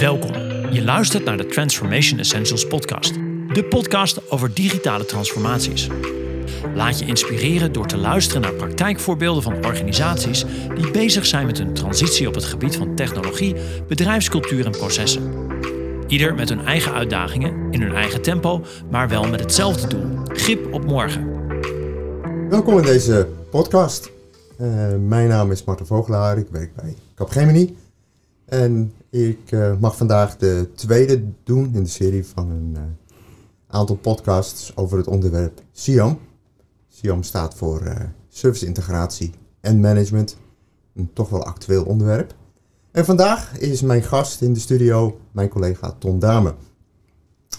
Welkom. Je luistert naar de Transformation Essentials podcast. De podcast over digitale transformaties. Laat je inspireren door te luisteren naar praktijkvoorbeelden van organisaties die bezig zijn met hun transitie op het gebied van technologie, bedrijfscultuur en processen. Ieder met hun eigen uitdagingen, in hun eigen tempo, maar wel met hetzelfde doel: grip op morgen. Welkom in deze podcast. Uh, mijn naam is Marten Vogelaar, ik werk bij Capgemini. En ik uh, mag vandaag de tweede doen in de serie van een uh, aantal podcasts over het onderwerp SIAM. SIAM staat voor uh, Service Integratie en Management. Een toch wel actueel onderwerp. En vandaag is mijn gast in de studio mijn collega Ton Dame.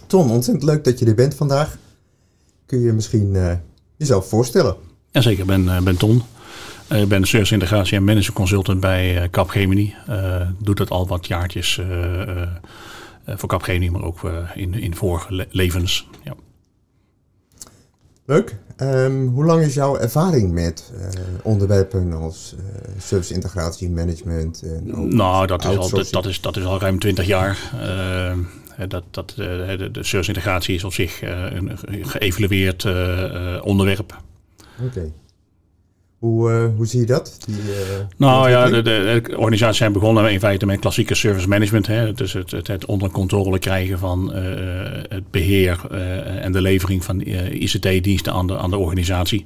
Ton, ontzettend leuk dat je er bent vandaag. Kun je misschien jezelf voorstellen? Jazeker, ik ben, ben Ton. Ik ben service integratie en manager consultant bij Capgemini. Uh, doe dat al wat jaartjes uh, uh, voor Capgemini, maar ook in, in vorige le levens. Ja. Leuk. Um, hoe lang is jouw ervaring met onderwerpen als service integratie, management? En nou, dat is, al, dat, is, dat is al ruim 20 jaar. dat, dat, de, de service integratie is op zich een geëvalueerd onderwerp. Oké. Okay. Hoe, uh, hoe zie je dat? Die, uh, nou ja, de, de, de, organisaties zijn begonnen in feite met klassieke service management. Hè. Dus het, het, het onder controle krijgen van uh, het beheer en de levering van ICT-diensten aan de, aan de organisatie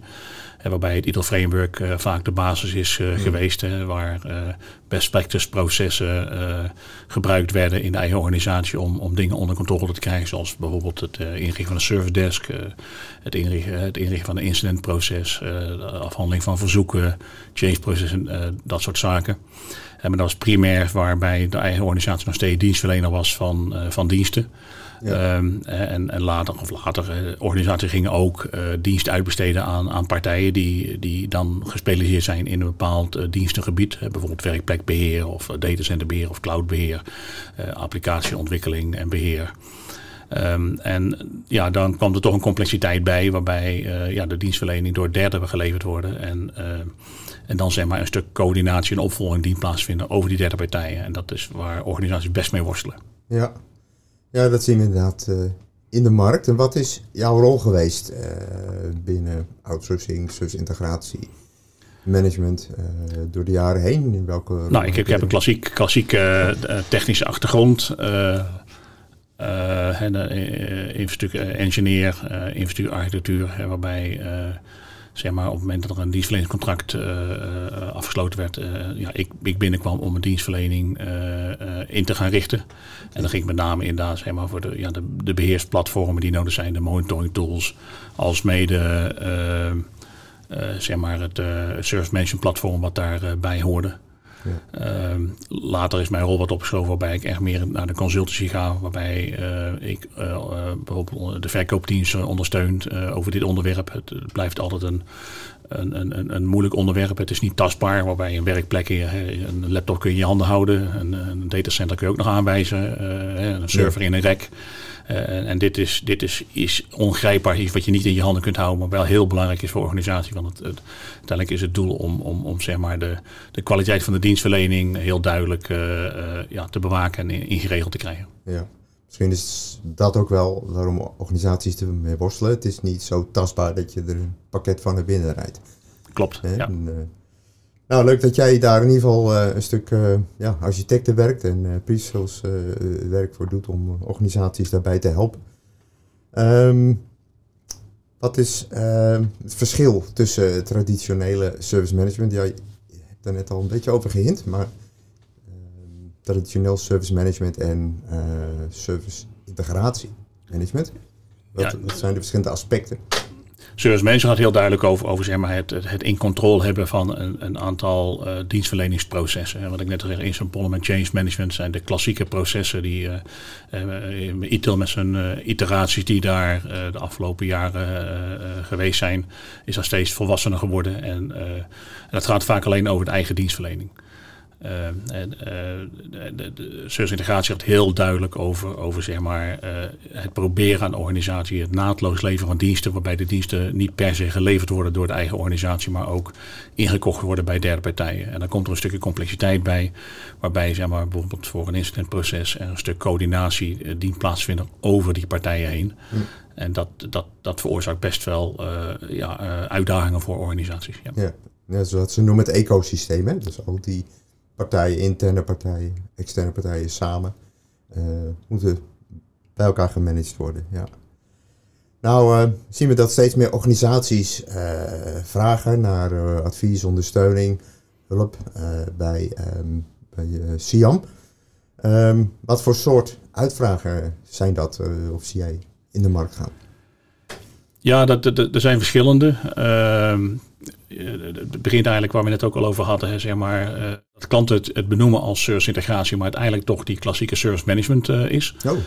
waarbij het ITIL framework uh, vaak de basis is uh, geweest, hè, waar uh, best practice processen gebruikt werden in de eigen organisatie om, om dingen onder controle te krijgen, zoals bijvoorbeeld het inrichten van een service desk, het, inrichten, het inrichten van een incidentproces, de afhandeling van verzoeken, change processen, dat soort zaken. En maar dat was primair waarbij de eigen organisatie nog steeds dienstverlener was van, van diensten. Ja. Um, en, en, later, of later, uh, organisaties gingen ook uh, dienst uitbesteden aan, aan partijen die, die dan gespecialiseerd zijn in een bepaald uh, dienstengebied. bijvoorbeeld werkplekbeheer of datacenterbeheer of cloudbeheer, applicatieontwikkeling en beheer. Um, en ja, dan kwam er toch een complexiteit bij waarbij ja, de dienstverlening door derden geleverd worden. En, en dan zeg maar een stuk coördinatie en opvolging die plaatsvinden over die derde partijen. En dat is waar organisaties best mee worstelen. Ja, ja, dat zien we inderdaad uh, in de markt. En wat is jouw rol geweest uh, binnen outsourcing, integratie, management uh, door de jaren heen? In welke nou, ik, ik heb een klassiek, klassieke technische achtergrond. infrastructuur engineer, infrastructuur architectuur, waarbij zeg maar, op het moment dat er een dienstverleningscontract uh, uh, afgesloten werd, uh, ja, ik, ik binnenkwam om een dienstverlening in te gaan richten. En dan ging ik met name inderdaad zeg maar, voor de, ja, de, de beheersplatformen die nodig zijn, de monitoring tools, als mede zeg maar het service management platform wat daarbij hoorde. Ja. Uh, later is mijn rol wat opgeschoven waarbij ik echt meer naar de consultancy ga. Waarbij uh, ik uh, bijvoorbeeld de verkoopdienst ondersteunt over dit onderwerp. Het, het blijft altijd een, een, een, een, moeilijk onderwerp. Het is niet tastbaar, waarbij een werkplek, een laptop kun je in je handen houden. Een, een datacenter kun je ook nog aanwijzen. een server in een rek. Uh, en dit, is, dit is, is ongrijpbaar, iets wat je niet in je handen kunt houden, maar wel heel belangrijk is voor de organisatie. Want het, het, uiteindelijk is het doel om, om, om zeg maar de, de kwaliteit van de dienstverlening heel duidelijk uh, uh, ja, te bewaken en ingeregeld te krijgen. Ja. Misschien is dat ook wel waarom organisaties ermee worstelen. Het is niet zo tastbaar dat je er een pakket van naar binnen rijdt. Klopt. Ja. En, nou, leuk dat jij daar in ieder geval uh, een stuk uh, ja, architectenwerk en uh, pre-sales werk voor doet om organisaties daarbij te helpen. Um, wat is ehm, het verschil tussen traditionele service management? Ja, je hebt er net al een beetje over gehint, maar ehm, traditioneel service management en service integratie management. Wat, ja. wat zijn de verschillende aspecten? Service Manager gaat heel duidelijk over, over zeg maar, het, het in controle hebben van een, een aantal uh, dienstverleningsprocessen. En wat ik net al zei, Instant en Change Management zijn de klassieke processen die uh, uh, ITIL met zijn iteraties die daar de afgelopen jaren geweest zijn, is daar steeds volwassener geworden. En, en dat gaat vaak alleen over de eigen dienstverlening. Uh, de, de, de service-integratie gaat heel duidelijk over, over zeg maar, uh, het proberen aan de organisatie, het naadloos leveren van diensten, waarbij de diensten niet per se geleverd worden door de eigen organisatie, maar ook ingekocht worden bij derde partijen. En dan komt er een stukje complexiteit bij, waarbij zeg maar, bijvoorbeeld voor een incidentproces er een stuk coördinatie dient plaatsvinden over die partijen heen. Hm. En dat, dat, dat veroorzaakt best wel ja, uitdagingen voor organisaties. Ja. ja. Ja, zoals ze noemen het ecosysteem. Hè? Dus al die partijen, interne partijen, externe partijen samen uh, moeten bij elkaar gemanaged worden. Ja. Nou uh, zien we dat steeds meer organisaties uh, vragen naar advies, ondersteuning, hulp bij, um, bij SIAM. Um, wat voor soort uitvragen zijn dat of zie jij in de markt gaan? Ja, dat, dat, er zijn verschillende. Ehm, het begint eigenlijk waar we het ook al over hadden, hè, zeg maar, uh, dat klanten het, het, benoemen als service integratie, maar uiteindelijk toch die klassieke service management uh, is. Oh.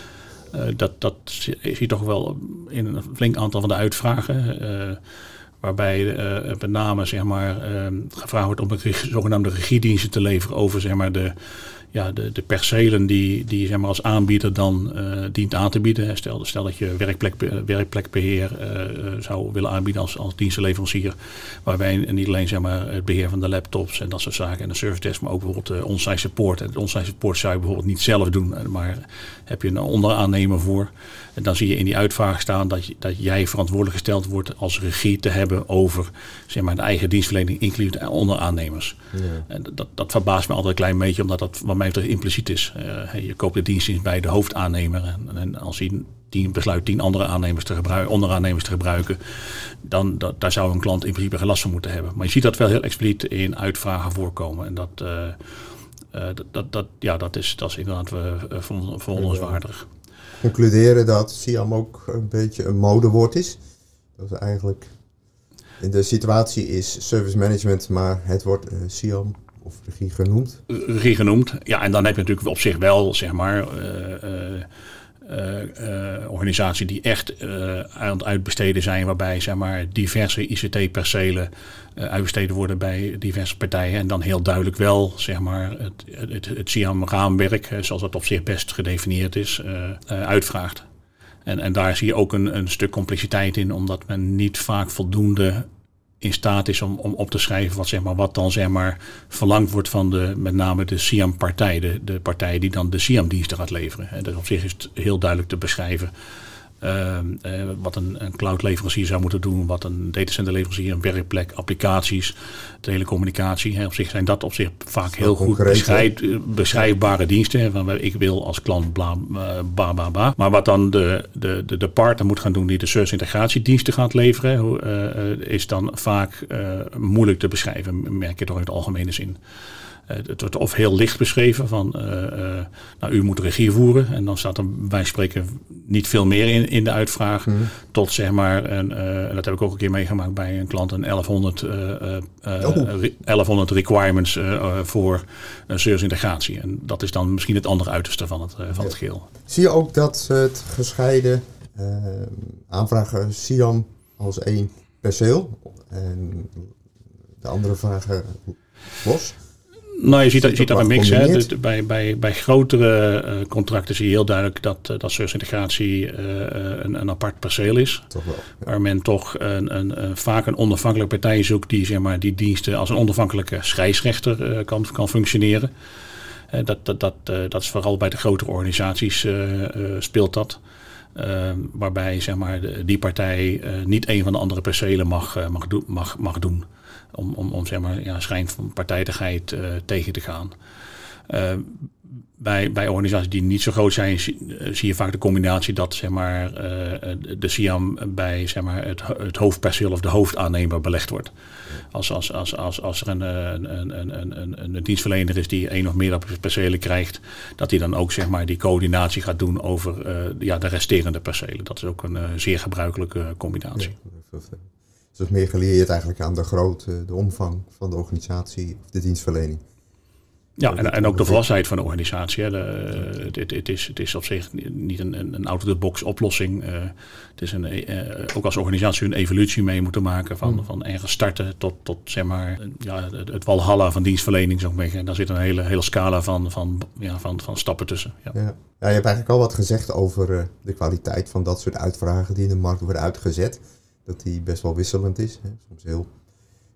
Uh, dat, dat zie je toch wel in een flink aantal van de uitvragen. Waarbij met name zeg maar, gevraagd wordt om een zogenaamde regiediensten te leveren over zeg maar, de, ja, de, de percelen die, die zeg maar, als aanbieder dan uh, dient aan te bieden. Stel, stel dat je werkplek, werkplekbeheer uh, zou willen aanbieden als, als dienstenleverancier. Waarbij niet alleen zeg maar, het beheer van de laptops en dat soort zaken en de service desk, maar ook bijvoorbeeld uh, onsite support. En onsite support zou je bijvoorbeeld niet zelf doen, maar heb je een onderaannemer voor. En dan zie je in die uitvraag staan dat, je, dat jij verantwoordelijk gesteld wordt als regie te hebben over zeg maar, de eigen dienstverlening, inclusief de onderaannemers. Ja. En dat, dat verbaast me altijd een klein beetje, omdat dat wat mij betreft impliciet is. Uh, je koopt de dienst bij de hoofdaannemer. En, en als hij tien, besluit tien andere aannemers te gebruiken, onderaannemers te gebruiken, dan dat, daar zou een klant in principe geen last van moeten hebben. Maar je ziet dat wel heel expliciet in uitvragen voorkomen. En dat, uh, uh, dat, dat, dat, ja, dat, is, dat is inderdaad verwonderenswaardig concluderen dat Siam ook een beetje een modewoord is. Dat is eigenlijk in de situatie is service management, maar het wordt uh, Siam of regie genoemd. Regie genoemd, ja, en dan heb je natuurlijk op zich wel, zeg maar, uh, uh, organisatie die echt uh, aan het uitbesteden zijn, waarbij zeg maar, diverse ICT-percelen uitbesteden worden bij diverse partijen. En dan heel duidelijk wel zeg maar, het, het, het CIAM-raamwerk, zoals dat op zich best gedefinieerd is, uitvraagt. En, en daar zie je ook een, een stuk complexiteit in, omdat men niet vaak voldoende in staat is om, om op te schrijven wat, zeg maar, wat dan zeg maar, verlangd wordt van de, met name de SIAM-partij, de, de partij die dan de SIAM-diensten gaat leveren. En dus op zich is het heel duidelijk te beschrijven uh, uh, wat een, een cloud-leverancier zou moeten doen, wat een datacenter-leverancier, een werkplek, applicaties, telecommunicatie. Hè. Op zich zijn dat op zich vaak heel goed beschrijf, beschrijfbare diensten. Van ik wil als klant bla, bla, bla, bla. Maar wat dan de, de, de, de partner moet gaan doen die de service integratiediensten gaat leveren, uh, is dan vaak moeilijk te beschrijven, merk je toch in het algemene zin. Uh, het wordt of heel licht beschreven van, uh, uh, nou, u moet regie voeren. En dan staat er bij spreken niet veel meer in, in de uitvraag. Mm. Tot zeg maar, en dat heb ik ook een keer meegemaakt bij een klant, een 1100, oh. 1100 requirements voor een service integratie. En dat is dan misschien het andere uiterste van het, van het geheel. Zie je ook dat het gescheiden aanvragen SIAM als één perceel en de andere vragen los? Nou, je ziet, dat, je ziet dat een mix. Hè. Dus bij, bij, bij grotere uh, contracten zie je heel duidelijk dat, uh, dat uh, een, een apart perceel is. Toch wel, ja. Waar men toch een, een, vaak een onafhankelijke partij zoekt die zeg maar, die diensten als een onafhankelijke scheidsrechter kan, kan functioneren. dat, dat, dat, dat is vooral bij de grotere organisaties speelt dat. waarbij zeg maar, die partij niet een van de andere percelen mag, mag, mag, mag doen om, om, om zeg maar, ja, schijn van partijdigheid uh, tegen te gaan. Uh, bij, bij organisaties die niet zo groot zijn, eh, zie, je vaak de combinatie dat zeg maar, de SIAM bij zeg maar, het, het hoofdperceel of de hoofdaannemer belegd wordt. Als, als, als, als, als er een, een, een, een, een dienstverlener is die één of meer percelen krijgt, dat hij dan ook zeg maar, die coördinatie gaat doen over ja, de resterende percelen. Dat is ook een zeer gebruikelijke combinatie. Dus meer geleerd eigenlijk aan de grootte, de omvang van de organisatie of de dienstverlening. Ja, en, en ook de volwassenheid van de organisatie. Hè. De, het, het, is, het is op zich niet een, een out-of-the-box oplossing. Uh, het is een, uh, ook als organisatie een evolutie mee moeten maken van, mm. van ergens starten tot, tot zeg maar, ja, het, het walhalla van dienstverlening. Zo en daar zit een hele, hele scala van, van, ja, van, van stappen tussen. Ja. Ja. ja je hebt eigenlijk al wat gezegd over uh, de kwaliteit van dat soort uitvragen die in de markt worden uitgezet. Dat die best wel wisselend is. Hè. Soms heel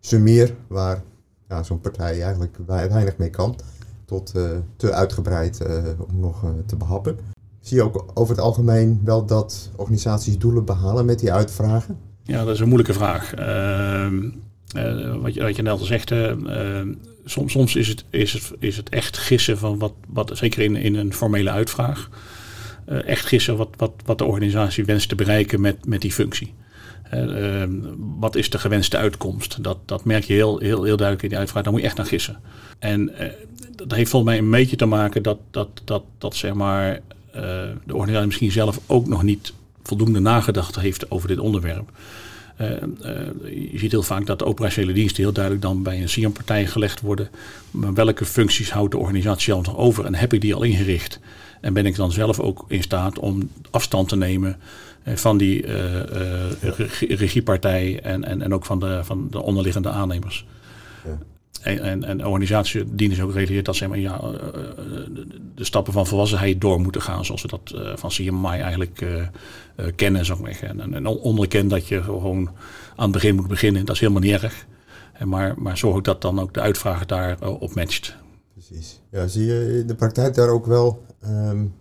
summier, waar ja, zo'n partij eigenlijk weinig mee kan. Tot uh, te uitgebreid uh, om nog uh, te behappen. Zie je ook over het algemeen wel dat organisaties doelen behalen met die uitvragen? Ja, dat is een moeilijke vraag. Ehm, wat, je, wat je net al zegt, ehm, soms, soms is, het, is, het, is het echt gissen van wat, wat zeker in, in een formele uitvraag, echt gissen wat, wat, wat de organisatie wenst te bereiken met, met die functie. Uh, wat is de gewenste uitkomst? Dat, dat merk je heel, heel, heel duidelijk in die uitvraag. Daar moet je echt naar gissen. En uh, dat heeft volgens mij een beetje te maken dat, dat, dat, dat zeg maar, uh, de organisatie misschien zelf ook nog niet voldoende nagedacht heeft over dit onderwerp. je ziet heel vaak dat de operationele diensten heel duidelijk dan bij een CIAM-partij gelegd worden. Maar welke functies houdt de organisatie zelf nog over en heb ik die al ingericht? En ben ik dan zelf ook in staat om afstand te nemen eh, van die uh, regiepartij en, en, en ook van de, van de onderliggende aannemers. Ja. En, en, en de organisatie dienen zich ook realiseert dat zeg maar, ja, de stappen van volwassenheid door moeten gaan, zoals we dat van CMI eigenlijk kennen. Zo en, en onderkend dat je gewoon aan het begin moet beginnen, dat is helemaal niet erg. Maar, maar zorg ook dat dan ook de uitvraag daarop op matcht. Precies. Ja, zie je in de praktijk daar ook wel um,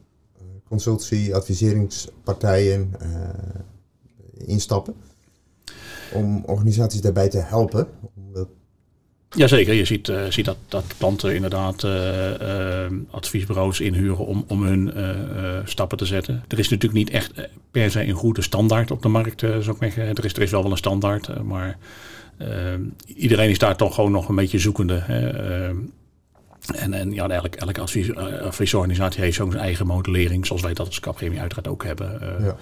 consultie, adviseringspartijen uh, instappen. Om organisaties daarbij te helpen. Omdat... Jazeker, je ziet, uh, ziet dat, dat klanten inderdaad uh, adviesbureaus inhuren om, om hun stappen te zetten. Er is natuurlijk niet echt per se een goede standaard op de markt, zou ik zeggen. Er is, er is wel wel een standaard, maar iedereen is daar toch gewoon nog een beetje zoekende. Hè. En, en ja, elke, elke advies, uh, adviesorganisatie heeft zo'n eigen modellering, zoals wij dat als Capgemini uiteraard ook hebben. Uh, ja.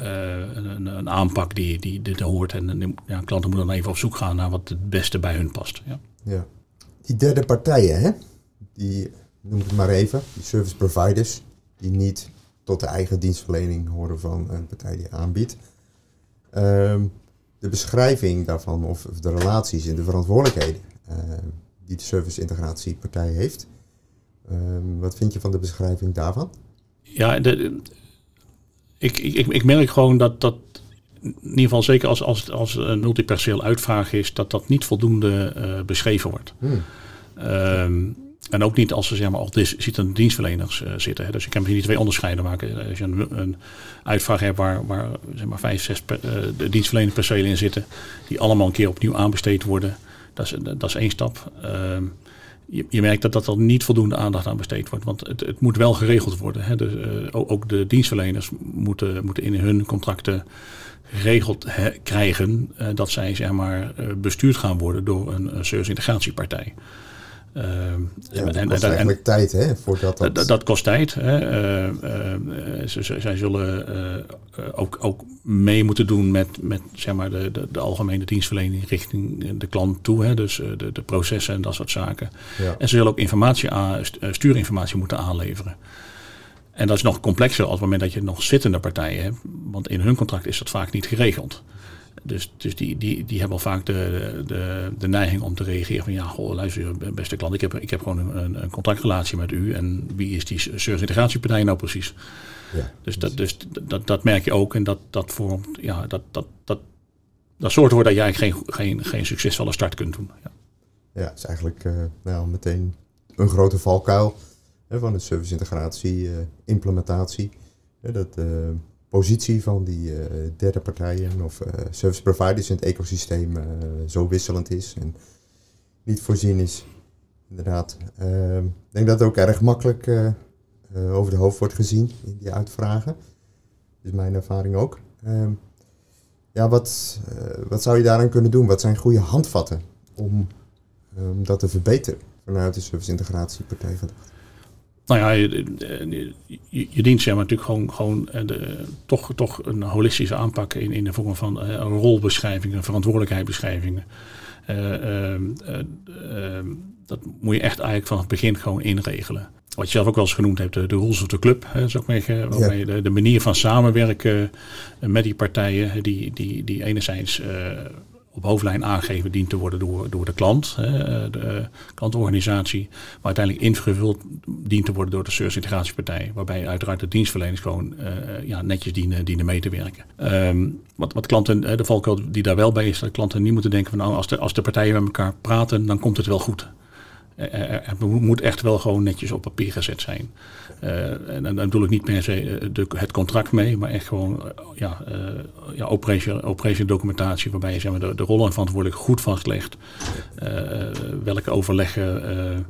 uh, een, een, aanpak die, die dit hoort. En ja, klanten moeten dan even op zoek gaan naar wat het beste bij hun past. Ja. ja. Die derde partijen, hè? die noem het maar even, die service providers, die niet tot de eigen dienstverlening horen van een partij die aanbiedt. Ehm, de beschrijving daarvan, of, of, de relaties en de verantwoordelijkheden. Ehm, die de service integratiepartij heeft. Um, wat vind je van de beschrijving daarvan? Ja, de, ik, ik, ik merk gewoon dat dat in ieder geval zeker als, als, als een multipersoneel uitvraag is, dat dat niet voldoende uh, beschreven wordt. Hmm. Um, en ook niet als ze zeg maar, al zitten dienstverleners uh, zitten. Hè. Dus je kan misschien die twee onderscheiden maken. Als je een, een uitvraag hebt waar, waar zeg maar, vijf, zes per, uh, dienstverlenerspercelen in zitten, die allemaal een keer opnieuw aanbesteed worden. Dat is, dat is één stap. Ehm, je, je, merkt dat, dat er niet voldoende aandacht aan besteed wordt. Want het, het moet wel geregeld worden. Hè. Dus, ook de dienstverleners moeten, moeten in hun contracten geregeld krijgen uh, dat zij zeg maar, uh, bestuurd gaan worden door een, een service integratiepartij. Uh, ja, dat en, kost en, eigenlijk tijd, hè? Voordat dat... dat kost tijd. Hè? Uh, ze, zij zullen ook, ook mee moeten doen met, met zeg maar de, de, de, algemene dienstverlening richting de klant toe. Hè? Dus de, de processen en dat soort zaken. Ja. En ze zullen ook informatie aan, stuurinformatie moeten aanleveren. En dat is nog complexer als het moment dat je nog zittende partijen hebt. Want in hun contract is dat vaak niet geregeld. Dus, dus die, die, die hebben al vaak de, de, de neiging om te reageren van ja, goh, luister, beste klant, ik heb, ik heb gewoon een, een contractrelatie met u. En wie is die service integratiepartij nou precies? Ja, dus dat, dus dat, dat merk je ook. En dat, dat vormt, ja, dat, dat, dat, dat zorgt ervoor dat je eigenlijk geen, geen, geen succesvolle start kunt doen. Ja, ja het is eigenlijk uh, nou, meteen een grote valkuil hè, van de service integratie, uh, implementatie. dat, uh, positie van die uh, derde partijen of uh, service providers in het ecosysteem uh, zo wisselend is en niet voorzien is. Inderdaad. Ehm, ik denk dat het ook erg makkelijk over de hoofd wordt gezien in die uitvragen. Dat is mijn ervaring ook. Ehm, ja, wat, wat zou je daaraan kunnen doen? Wat zijn goede handvatten om dat te verbeteren vanuit de service integratiepartij? Nou ja, je, je, je dient zeg maar, natuurlijk gewoon, gewoon eh, de, toch, toch een holistische aanpak in, in de vorm van uh, rolbeschrijvingen, verantwoordelijkheidsbeschrijvingen. Uh, uh, dat moet je echt eigenlijk van het begin gewoon inregelen. Wat je zelf ook wel eens genoemd hebt, de, de rules of the club. Hè, zou ik maar, waarmee de, de, manier van samenwerken met die partijen, die, die, die enerzijds op hoofdlijn aangegeven dient te worden door, door de klant, de klantorganisatie, maar uiteindelijk ingevuld dient te worden door de service integratiepartij, waarbij uiteraard de dienstverleners gewoon uh, ja, netjes dienen, dienen mee te werken. Um, wat, wat klanten, de valkuil die daar wel bij is, dat klanten niet moeten denken van nou, als de, als de partijen met elkaar praten, dan komt het wel goed. Het moet echt wel gewoon netjes op papier gezet zijn. En dan bedoel ik niet per se eh, de, het contract mee, maar echt gewoon ja, ja, operation, operation documentatie waarbij je zeg maar, de, de rollen en verantwoordelijk goed vastlegt. welke overleggen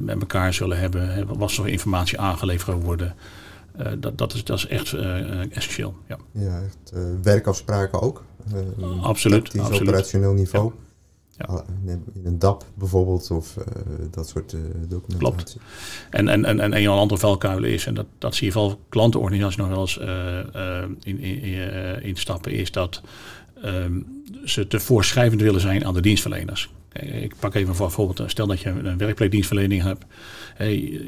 met elkaar zullen hebben, wat voor informatie aangeleverd worden. dat, dat, is, dat is echt essentieel. Ja, ja echt, werkafspraken ook. absoluut. Op absoluut. operationeel niveau. Ja. Ja. In een DAP bijvoorbeeld of uh, dat soort uh, documentatie. Klopt. En, en, en, en een andere valkuilen is, en dat, dat zie je vooral klantenorganisaties nog wel eens uh, in, in, in stappen, is dat um, ze te voorschrijvend willen zijn aan de dienstverleners. Ik pak even voor voorbeeld, stel dat je een werkplekdienstverlening hebt.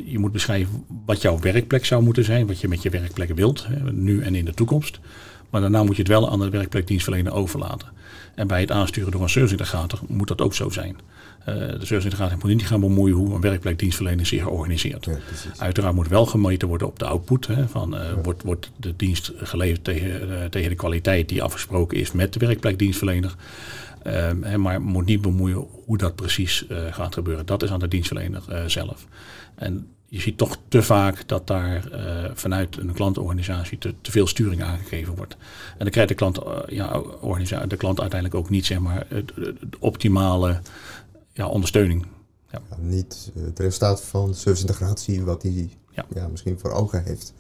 Je moet beschrijven wat jouw werkplek zou moeten zijn, wat je met je werkplek wilt, nu en in de toekomst. Maar daarna moet je het wel aan de werkplekdienstverlener overlaten. En bij het aansturen door een serviceintegrator moet dat ook zo zijn. Uh, de serviceintegrator moet niet gaan bemoeien hoe een werkplekdienstverlener zich organiseert. Ja, Uiteraard moet wel gemeten worden op de output. Hè, van, uh, ja. wordt, wordt de dienst geleverd tegen, uh, tegen de kwaliteit die afgesproken is met de werkplekdienstverlener. Ehm, maar moet niet bemoeien hoe dat precies gaat gebeuren. Dat is aan de dienstverlener zelf. En je ziet toch te vaak dat daar uh, vanuit een klantorganisatie te, te, veel sturing aangegeven wordt. En dan krijgt de klant, uh, ja, de klant uiteindelijk ook niet zeg maar, het optimale ja, ondersteuning. Ja. Ja, niet het resultaat van serviceintegratie wat hij ja. misschien voor ogen heeft.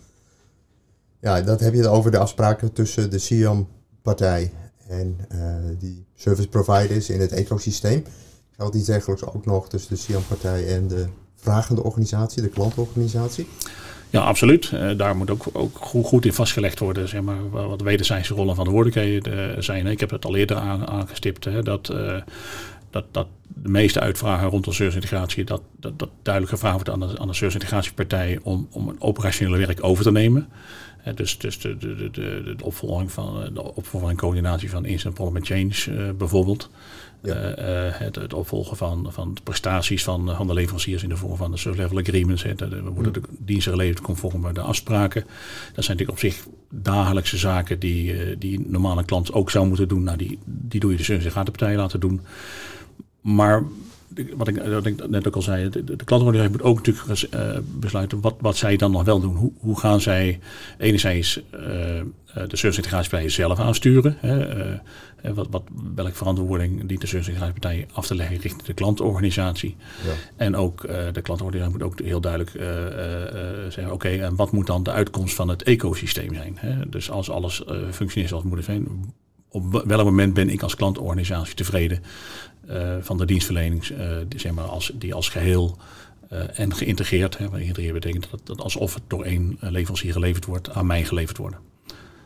Ja, dat heb je over de afspraken tussen de SIAM-partij en uh, die service providers in het ecosysteem. Geldt iets dergelijks ook nog tussen de SIAM-partij en de vragende organisatie, de klantorganisatie? Ja, absoluut. Uh, daar moet ook, ook goed in vastgelegd worden, zeg maar, wat wederzijdse rollen van de woordelijkheden zijn. Ik heb het al eerder aan, aangestipt, hè, dat, uh, dat, dat de meeste uitvragen rondom serviceintegratie, dat, dat, dat duidelijk gevraagd wordt aan de, aan de serviceintegratiepartij om, om een operationele werk over te nemen. Dus dus de, de, de, de, de opvolging van de opvolging en coördinatie van instant problem change bijvoorbeeld. Ja. Uh, het, het, opvolgen van, van de prestaties van, van de leveranciers in de vorm van de service level agreements. Hè. Er worden de diensten geleverd conform de afspraken. Dat zijn natuurlijk op zich dagelijkse zaken die, die normale klant ook zou moeten doen. Nou, die, die doe je de service partij laten doen. Maar wat ik, wat ik net ook al zei, de, de klantorganisatie moet ook natuurlijk uh, besluiten wat, wat zij dan nog wel doen. Hoe, hoe gaan zij enerzijds uh, de serviceintegratiepartij zelf aansturen? Hè, uh, wat, wat, welke verantwoording dient de serviceintegratiepartij af te leggen richting de klantorganisatie? Ja. En ook de klantorganisatie moet ook heel duidelijk zeggen, oké, okay, en wat moet dan de uitkomst van het ecosysteem zijn? Hè? Dus als alles functioneert zoals het moet zijn, op welk moment ben ik als klantorganisatie tevreden uh, van de dienstverlening, uh, die, zeg maar als, die als geheel uh, en geïntegreerd, hè, geïntegreerd betekent dat, alsof het door één leverancier geleverd wordt, aan mij geleverd worden.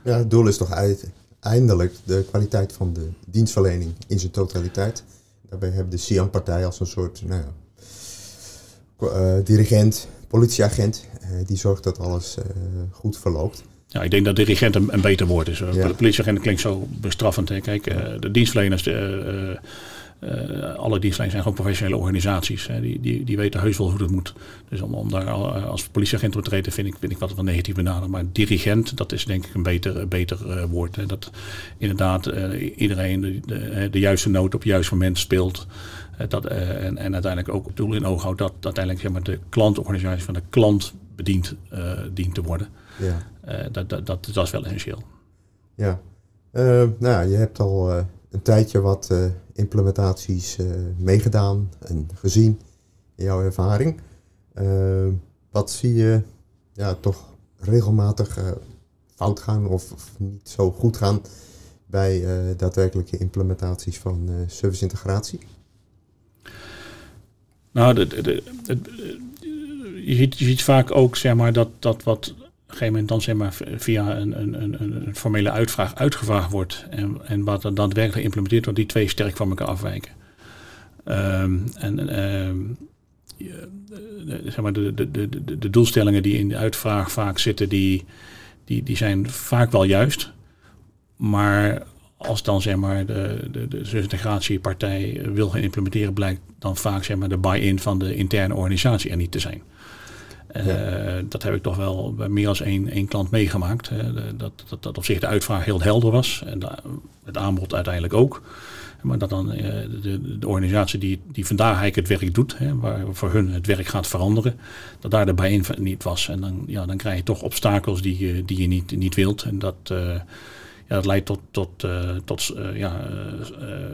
Ja, het doel is toch uiteindelijk de kwaliteit van de dienstverlening in zijn totaliteit. Daarbij hebben de CIAM-partij als een soort nou ja, dirigent, politieagent, die zorgt dat alles goed verloopt. Ja, ik denk dat dirigent een, een beter woord is. Ja. De politieagent klinkt zo bestraffend. Hè. Kijk, de dienstverleners, de, uh, alle dienstverleners zijn gewoon professionele organisaties. Hè. Die, die, die weten heus wel hoe dat moet. Dus om, om daar als politieagent op te treden vind ik, vind ik wat van negatief benaderd. Maar dirigent, dat is denk ik een beter, beter uh, woord. Hè. Dat inderdaad uh, iedereen de, de, de, juiste noot op het juiste moment speelt. dat, en, en uiteindelijk ook het doel in oog houdt dat uiteindelijk zeg maar, de klantorganisatie van de klant bediend dient te worden. Ja. dat, dat, dat, dat is wel essentieel. Ja, nou, je hebt al een tijdje wat implementaties uh, meegedaan en gezien in jouw ervaring. Uh, wat zie je ja, toch regelmatig uh, fout gaan of, of, niet zo goed gaan bij daadwerkelijke implementaties van serviceintegratie? Nou, de, de, de, je, ziet, je ziet vaak ook zeg maar, dat, dat wat gegeven moment dan zeg maar via een, een, een, een formele uitvraag uitgevraagd wordt en, en wat dan daadwerkelijk geïmplementeerd wordt, die twee sterk van elkaar afwijken. Ehm, en ehm, de, zeg maar de, de, de, de doelstellingen die in de uitvraag vaak zitten, die, die, die zijn vaak wel juist. Maar als dan zeg maar de, de, de integratiepartij wil gaan implementeren, blijkt dan vaak zeg maar de buy-in van de interne organisatie er niet te zijn. Uh, dat heb ik toch wel bij meer dan één, één klant meegemaakt. dat, dat, dat op zich de uitvraag heel helder was en het aanbod uiteindelijk ook. Maar dat dan uh, de, de, organisatie die, die vandaag eigenlijk het werk doet, hè, waar voor hun het werk gaat veranderen, dat daar de bijeen niet was. En dan, ja, dan krijg je toch obstakels die, die je niet, niet wilt. En dat, uh, ja, dat leidt tot, tot, uh, tot ja,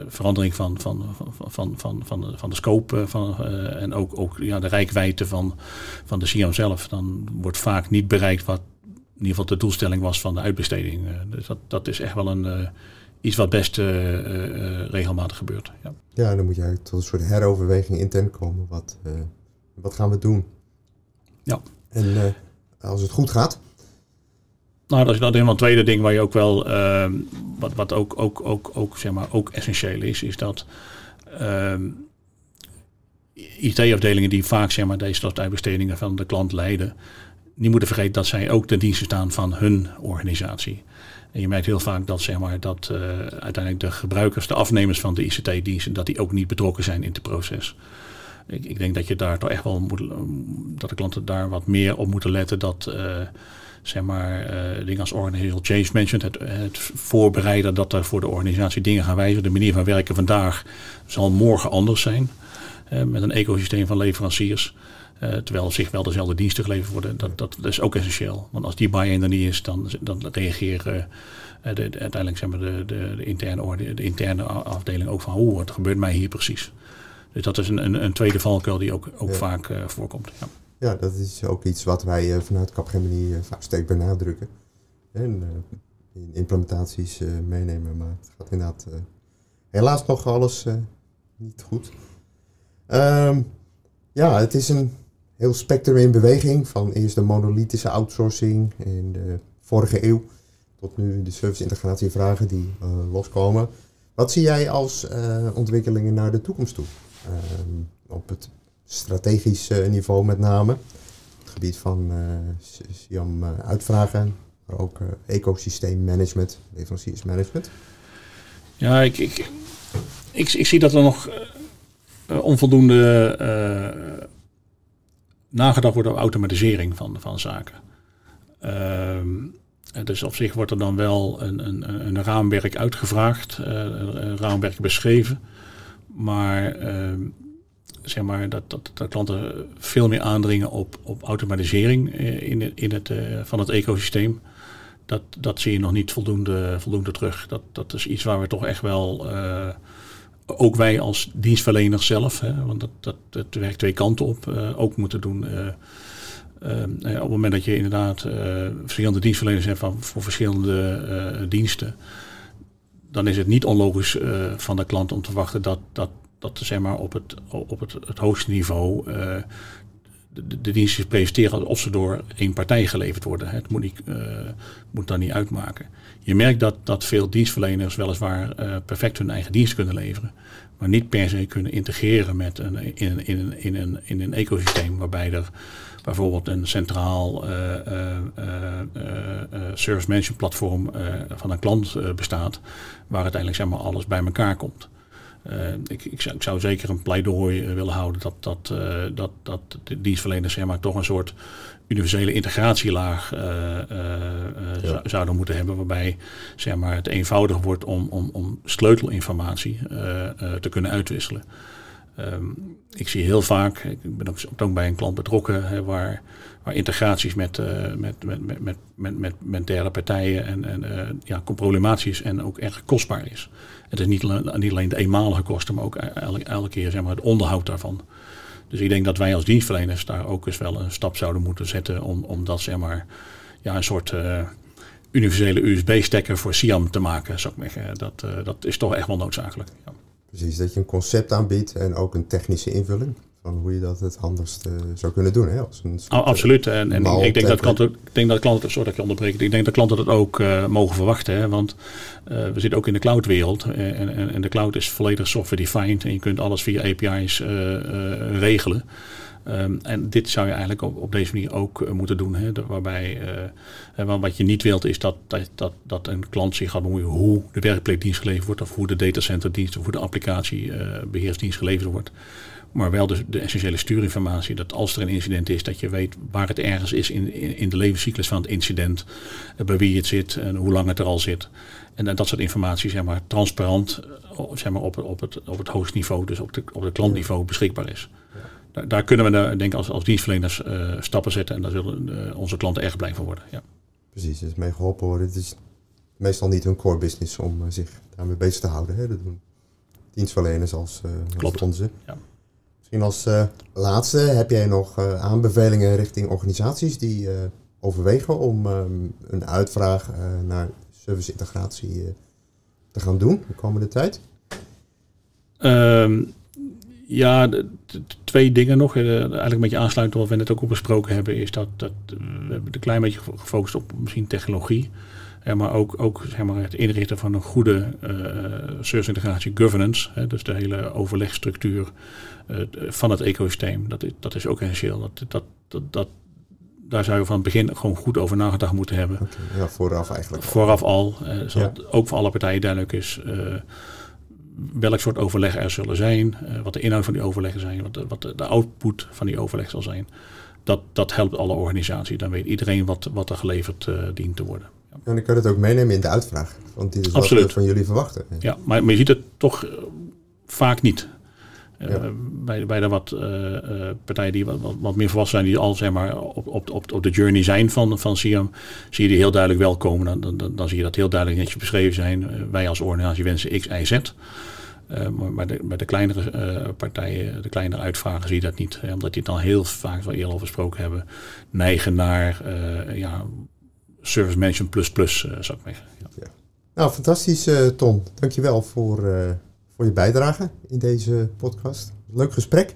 verandering van, van, van, van, van, van, de, van de scope van, en ook, ook ja, de rijkwijde van, van de CIAM zelf. Dan wordt vaak niet bereikt wat in ieder geval de doelstelling was van de uitbesteding. dus dat, dat is echt wel een iets wat best uh, uh, regelmatig gebeurt. Ja. ja, dan moet je tot een soort heroverweging intern komen. Wat, wat gaan we doen? Ja. En als het goed gaat? Nou, dat is dat helemaal een tweede ding waar je ook wel, ehm, wat, wat ook, ook, ook, ook, zeg maar, ook essentieel is, is dat ehm, IT-afdelingen die vaak zeg maar, deze soort uitbestedingen van de klant leiden, niet moeten vergeten dat zij ook ten dienste staan van hun organisatie. En je merkt heel vaak dat, zeg maar, dat uh, uiteindelijk de gebruikers, de afnemers van de ICT-diensten, dat die ook niet betrokken zijn in het proces. Ik, ik, denk dat je daar toch echt wel moet, dat de klanten daar wat meer op moeten letten. Dat uh, zeg maar uh, dingen als organizational change management, het, het, voorbereiden dat er voor de organisatie dingen gaan wijzigen. De manier van werken vandaag zal morgen anders zijn. met een ecosysteem van leveranciers. Uh, terwijl zich wel dezelfde diensten geleverd worden. Dat, dat, dat, is ook essentieel. Want als die buy-in er niet is, dan, dan reageren de, de, uiteindelijk zeg maar de, de, de, interne orde, de interne afdeling ook van hoe wat gebeurt mij hier precies. Dus dat is een, een, een tweede valkuil die ook, ook ja. vaak voorkomt. Ja. Ja. dat is ook iets wat wij vanuit Capgemini vaak sterk benadrukken. En in implementaties meenemen, maar het gaat inderdaad helaas nog alles niet goed. Um, ja, het is een heel spectrum in beweging. Van eerst de monolithische outsourcing in de vorige eeuw tot nu de service-integratievragen die loskomen. Wat zie jij als uh, ontwikkelingen naar de toekomst toe? Uh, op het strategische niveau met name. Het gebied van SIAM uitvragen, maar ook ecosysteemmanagement, leveranciersmanagement. Ja, ik, ik, ik, ik, zie dat er nog onvoldoende nagedacht wordt over automatisering van, van zaken. Um, dus op zich wordt er dan wel een, een, een raamwerk uitgevraagd, een raamwerk beschreven. Maar, uh, zeg maar dat, dat, dat klanten veel meer aandringen op, op automatisering in, het, in het, uh, van het ecosysteem. Dat, dat zie je nog niet voldoende, voldoende terug. Dat, dat is iets waar we toch echt wel ook wij als dienstverlener zelf, hè, want dat, dat, dat werkt twee kanten op, ook moeten doen. Op het moment dat je inderdaad verschillende dienstverleners hebt van, voor verschillende diensten, dan is het niet onlogisch van de klant om te wachten dat, dat, dat zeg maar, op, het, op het, het hoogste niveau de, de diensten presenteren of ze door één partij geleverd worden. Het moet, uh, moet dan niet uitmaken. Je merkt dat, dat veel dienstverleners weliswaar uh, perfect hun eigen dienst kunnen leveren, maar niet per se kunnen integreren met een, in, een, in, in, een, in een ecosysteem waarbij er bijvoorbeeld een centraal uh, service management platform van een klant bestaat, waar uiteindelijk zeg maar, alles bij elkaar komt. Uh, ik, ik, zou, ik, zou, zeker een pleidooi uh, willen houden dat, dat, uh, dat, dat de dienstverleners zeg maar, toch een soort universele integratielaag ja. zouden moeten hebben. Waarbij zeg maar, het eenvoudig wordt om, om, om sleutelinformatie te kunnen uitwisselen. Um, ik zie heel vaak, ik ben ook, bij een klant betrokken, waar, waar integraties met, uh, met, met, met, met, met, met, met derde partijen en, en uh, ja, problematisch is en ook erg kostbaar is. Het is niet, niet alleen de eenmalige kosten, maar ook elke, elke keer zeg maar, het onderhoud daarvan. Dus ik denk dat wij als dienstverleners daar ook eens wel een stap zouden moeten zetten om, om dat zeg maar, ja, een soort uh, universele USB-stekker voor SIAM te maken. Zou ik. Dat, dat is toch echt wel noodzakelijk. Ja. Precies, dat je een concept aanbiedt en ook een technische invulling van hoe je dat het handigst zou kunnen doen. Hè? Als een oh, absoluut. En, en ik, denk dat klanten, ik denk dat klanten, sorry dat je onderbreekt, ik denk dat klanten dat ook mogen verwachten. Hè? Want we zitten ook in de cloudwereld en, en, en de cloud is volledig software defined en je kunt alles via API's regelen. Ehm, en dit zou je eigenlijk op, op deze manier ook uh, moeten doen. Hè, waarbij, uh, wat je niet wilt is dat, dat, dat, dat een klant zich gaat bemoeien hoe de werkplekdienst geleverd wordt. Of hoe de datacenterdienst of hoe de applicatiebeheersdienst geleverd wordt. Maar wel de, de, essentiële stuurinformatie. Dat als er een incident is, dat je weet waar het ergens is in, in, in de levenscyclus van het incident. bij wie het zit en hoe lang het er al zit. En dat soort informatie zeg maar, transparant zeg maar, op, op, het, op het hoogste niveau, dus op de, op het klantniveau beschikbaar is daar, daar, kunnen we denk ik als, als dienstverleners uh, stappen zetten en daar zullen uh, onze klanten erg blij van worden. Ja. Precies, dus mee geholpen worden. Het is meestal niet hun core business om zich daarmee bezig te houden. Hè. Dat doen dienstverleners als, Klopt. onze. Ja. Misschien als laatste, heb jij nog aanbevelingen richting organisaties die overwegen om um, een uitvraag naar service integratie te gaan doen de komende tijd? Um, ja, twee dingen nog. Uh, eigenlijk een beetje aansluiten op wat we net ook op besproken hebben, is dat, dat we hebben een klein beetje gefocust op misschien technologie. Uh, maar ook, ook zeg maar, het inrichten van een goede uh, service integratie governance. Hè, dus de hele overlegstructuur van het ecosysteem. Dat is, dat is ook essentieel. Dat, dat, dat, dat, daar zou je van het begin gewoon goed over nagedacht moeten hebben. Okay, ja, vooraf eigenlijk. Vooraf al. zodat ja. ook voor alle partijen duidelijk is welk soort overleg er zullen zijn, uh, wat de inhoud van die overleggen zijn, wat, de, wat de, output van die overleg zal zijn. Dat, dat helpt alle organisaties. Dan weet iedereen wat, wat er geleverd uh, dient te worden. Ja. En dan kan je het ook meenemen in de uitvraag. Want dit is Absoluut. wat we van jullie verwachten. Ja, maar, maar je ziet het toch uh, vaak niet. Ja. bij, bij de wat partijen die wat, wat, wat, meer volwassen zijn, die al zeg maar, op, op, op, op de journey zijn van, van Siam, zie je die heel duidelijk wel komen. Dan, dan, dan zie je dat heel duidelijk netjes beschreven zijn. wij als organisatie wensen X, Y, Z. Uh, maar bij de, bij de kleinere uh, partijen, de kleinere uitvragen, zie je dat niet. Hè, omdat die het al heel vaak wel eerder over gesproken hebben. Neigen naar ja, service management plus plus, zou ik zeggen. Ja. Ja. Nou, fantastisch Tom. Dankjewel voor, voor je bijdrage in deze podcast. Leuk gesprek.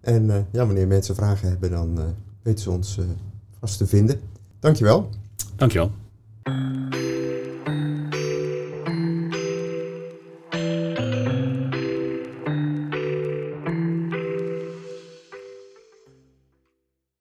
En ja, wanneer mensen vragen hebben, dan weten ze ons vast te vinden. Dankjewel. Dankjewel.